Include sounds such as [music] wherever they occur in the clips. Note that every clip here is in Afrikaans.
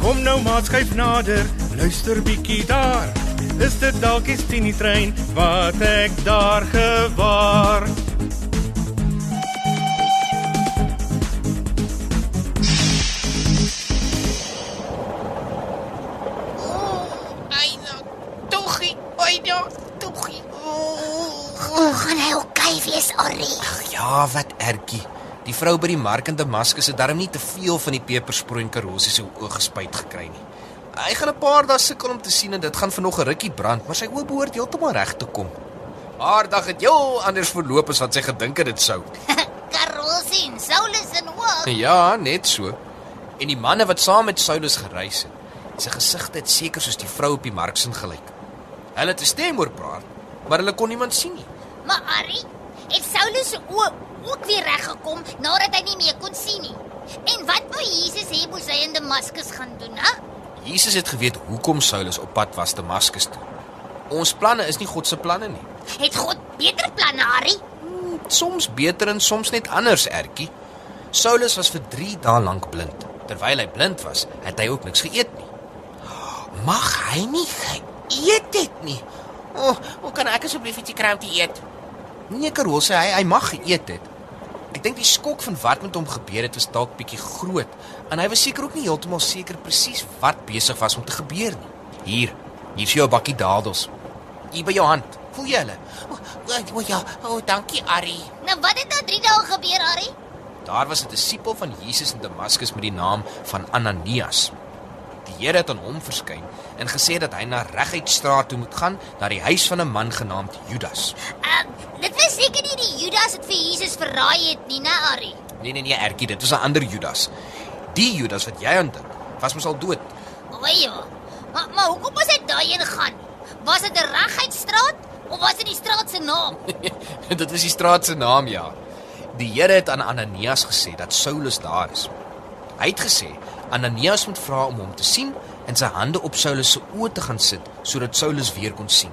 Kom nou maat skuif nader, luister bietjie daar. Is dit dalk die Tini trein wat ek daar gewaar? Ai nou, toegie. Oi nou, toegie. O, gaan hy oukei wees, Arrie? Ja, wat ertjie. Die vrou by die mark in Damaskus het darm nie te veel van die pepersproei en karosie se oë gespuit gekry nie. Hy gaan 'n paar dae sukkel om te sien en dit gaan vir nog 'n rukkie brand, maar sy oë behoort heeltemal reg te kom. Haar dag het heel anders verloop as wat sy gedink het dit sou. [laughs] Karosie en Saulus en ook. Ja, net so. En die manne wat saam met Saulus gereis het, sy gesigte het seker soos die vrou op die mark sin gelyk. Hulle het 'n stem oor praat, maar hulle kon niemand sien nie. Maar Arrie, het Saulus se oë ook weer reg gekom nadat hy nie meer kon sien nie. En wat wou Jesus hê moes hy in Damaskus gaan doen, hè? Jesus het geweet hoekom Saulus op pad was Damaskus toe. Ons planne is nie God se planne nie. Het God beter planne, Arrie? Soms beter en soms net anders, Ertjie. Saulus was vir 3 dae lank blind. Terwyl hy blind was, het hy ook niks geëet nie. Mag hy nie geëet het nie. O, oh, hoe kan ek asseblief ietsie kry om te eet? Nee, Karol sê hy hy mag geëet het. Ek dink die skok van wat met hom gebeur het was dalk bietjie groot en hy was seker ook nie heeltemal seker presies wat besig was om te gebeur nie. Hier, hier is jou bakkie dadels. Hier by jou hand. Voel jy hulle? O, o, o ja, o, dankie Arrie. Nou wat het na 3 dae gebeur, Arrie? Daar was 'n disipel van Jesus in Damaskus met die naam van Ananias. Die Here het aan hom verskyn en gesê dat hy na reguit straat toe moet gaan na die huis van 'n man genaamd Judas. Dit was seker nie die Judas wat vir Jesus verraai het nie, né, Arrie? Nee nee nee, Ertjie, dit was 'n ander Judas. Die Judas wat jy aan dink, was mos al dood. O ja. Maar maar hoekom moes hy daarheen gaan? Was dit 'n reguitstraat of was dit die straat se naam? [laughs] dit is die straat se naam, ja. Die Here het aan Ananias gesê dat Saulus daar is. Hy het gesê Ananias moet vra om hom te sien en sy hande op Saulus se oë te gaan sit sodat Saulus weer kon sien.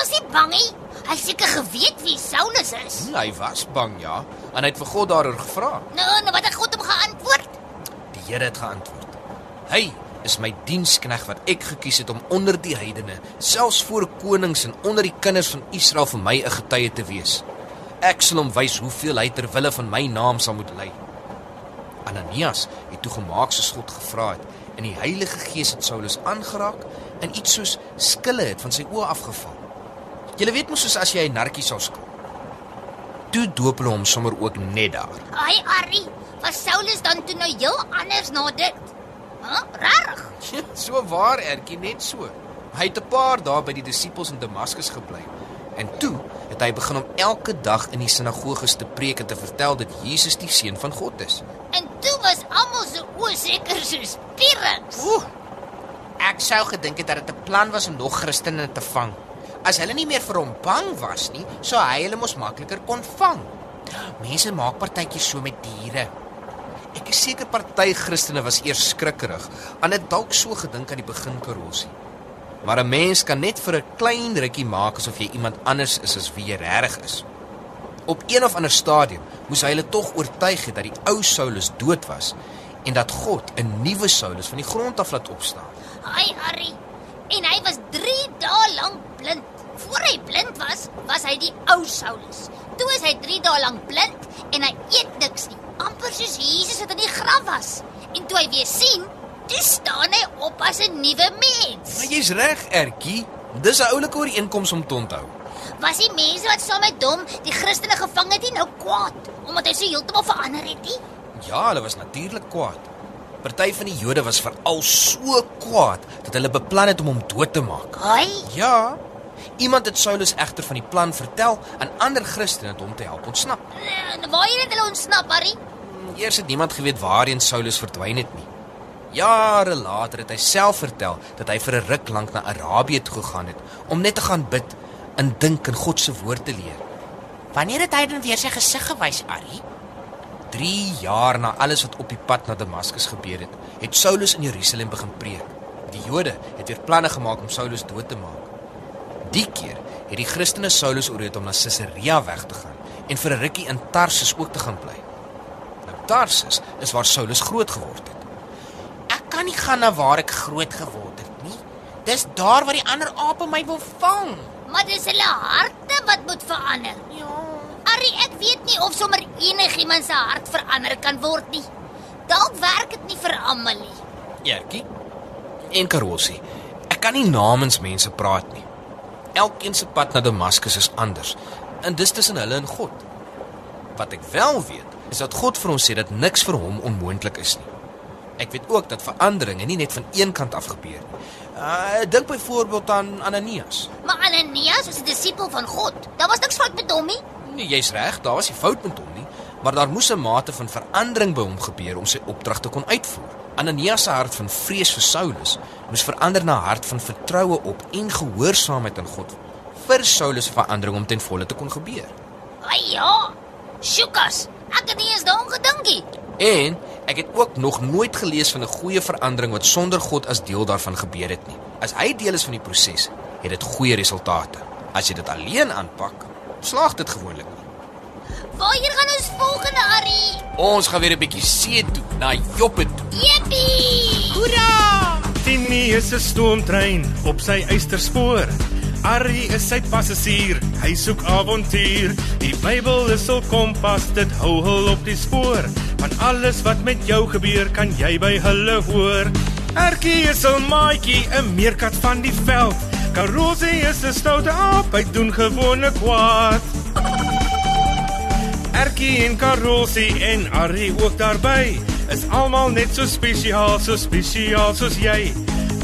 Was nie bang nie? Hy seker geweet wie Saulus is. Hm, Hy was bang, ja, en hy het vir God daaroor gevra. Nou, nou wat het God hom geantwoord? Die Here het geantwoord: Hy is my dienskneg wat ek gekies het om onder die heidene, selfs voor konings en onder die kinders van Israel vir my 'n getuie te wees. Ek sal hom wys hoeveel hy ter wille van my naam sal moet ly. Ananias het toe gemaak soos God gevra het en die Heilige Gees het Saulus aangeraak en iets soos skille het van sy oë afgeval. Jy weet mos soos as jy 'n narkie sou skil. Toe doop hulle hom sommer ook net daar. Ai, Arrie, was Saulus dan toe nou heel anders na dit? Hæ? Rarig. [laughs] Ja, so waar, Ertjie, net so. Hy het 'n paar dae by die disippels in Damaskus gebly. En toe het hy begin om elke dag in die sinagoges te preek en te vertel dat Jesus die seun van God is. En toe was almal se oë seker soos pierings. Oeh. Ek sou gedink het dat dit 'n plan was om nog Christene te vang. As hulle nie meer vir hom bang was nie, sou hy hulle mos makliker kon vang. Mense maak partytjies so met diere. Ek is seker party Christene was eers skrikkerig, aan dit dalk so gedink aan die begin karosie. Maar 'n mens kan net vir 'n klein rukkie maak asof jy iemand anders is as wie jy regtig is. Op een of ander stadium moes hy hulle tog oortuig het dat die ou Saulus dood was en dat God 'n nuwe Saulus van die grond af laat opstaan. Ai, Arrie. En hy was 3 dae lank blind. Voor hy blind was, was hy die ou Saulus. Toe is hy 3 dae lank blind en hy eet niks nie. Amper soos Jesus wat in die graf was. En toe hy weer sien, toe staan hy op as 'n nuwe mens. Maar jy's reg, Ertjie. Dis 'n oulike ooreenkoms om te onthou. Was die mense wat saam met hom die Christene gevang het nie nou kwaad omdat hy so heeltemal verander het nie? Ja, hulle was natuurlik kwaad. Party van die Jode was veral so kwaad dat hulle beplan het om hom dood te maak. Ai, Ja. Iemand het Saulus egter van die plan vertel aan ander Christene om te help ontsnap. en waar het hulle ontsnap, Harry? Eers het niemand geweet waarheen Saulus verdwyn het nie. Jare later het hy self vertel dat hy vir 'n ruk lank na Arabië toe gegaan het om net te gaan bid en dink in God se woord te leer. Wanneer het hy dan weer sy gesig gewys, Arrie? 3 jaar na alles wat op die pad na Damaskus gebeur het, het Saulus in Jerusalem begin preek. Die Jode het weer planne gemaak om Saulus dood te maak. Die keer het die Christene Saulus oorreed om na Caesarea weg te gaan en vir 'n rukkie in Tarsus ook te gaan bly. Nou Tarsus is waar Saulus groot geword het. Ek kan nie gaan na waar ek groot geword het nie. Dis daar waar die ander ape my wil vang. Maar dis hulle harte wat moet verander. Ja. Harry, ek weet nie of sommer enigiemand se hart verander kan word nie. Dalk werk dit nie vir almal nie. Jertjie en Karolsie. Ek kan nie namens mense praat nie. Elkeen se pad na Damaskus is anders en dis tussen hulle en God. Wat ek wel weet, is dat God vir ons sê dat niks vir hom onmoontlik is nie. Ek weet ook dat veranderinge nie net van een kant af gebeur nie. Uh, dink byvoorbeeld aan Ananias. Maar Ananias was 'n disipel van God. Daar was niks fout met hom nie. Nee, jy's reg, daar was nie fout met hom nie, maar daar moes 'n mate van verandering by hom gebeur om sy opdrag te kon uitvoer. Ananias se hart van vrees vir Saulus moes verander na 'n hart van vertroue op en gehoorsaamheid aan God vir Saulus se verandering om ten volle te kon gebeur. Ai ja. Sjukas. Ek het nie eens daaraan gedink nie. En ek het ook nog nooit gelees van 'n goeie verandering wat sonder God as deel daarvan gebeur het nie. As hy deel is van die proses, het dit goeie resultate. As jy dit alleen aanpak, slaag dit gewoonlik nie. Waarheen gaan ons volgende, Harry? Ons gaan weer 'n bietjie see toe, na Joppe toe. Jippie! Tini is 'n stoomtrein op sy eysterspoor. Arrie is sy passasier, hy soek avontuur. Die Bybel is hul kompas, dit hou hul op die spoor. Van alles wat met jou gebeur, kan jy by hulle hoor. Erkie is 'n maatjie, 'n meerkat van die veld. Karosie is 'n stoute aap, hy doen gewone kwaad. Erkie en Karosie en Arrie ook daarby is almal net so spesiaal, so spesiaal soos jy.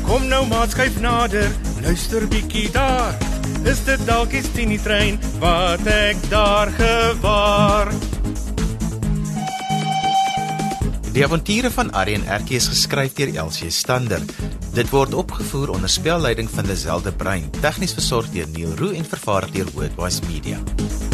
Kom nou maat skuif nader, luister bietjie daar. Is dit dalk die Tini trein wat ek daar gewaar? Die avonture van Arrie en Erkie is geskryf deur Elsie Stander. Dit word opgevoer onder spelleiding van Lazelle de Bruin, tegnies versorg deur Neil Roo en vervaar deur Worldwide Media.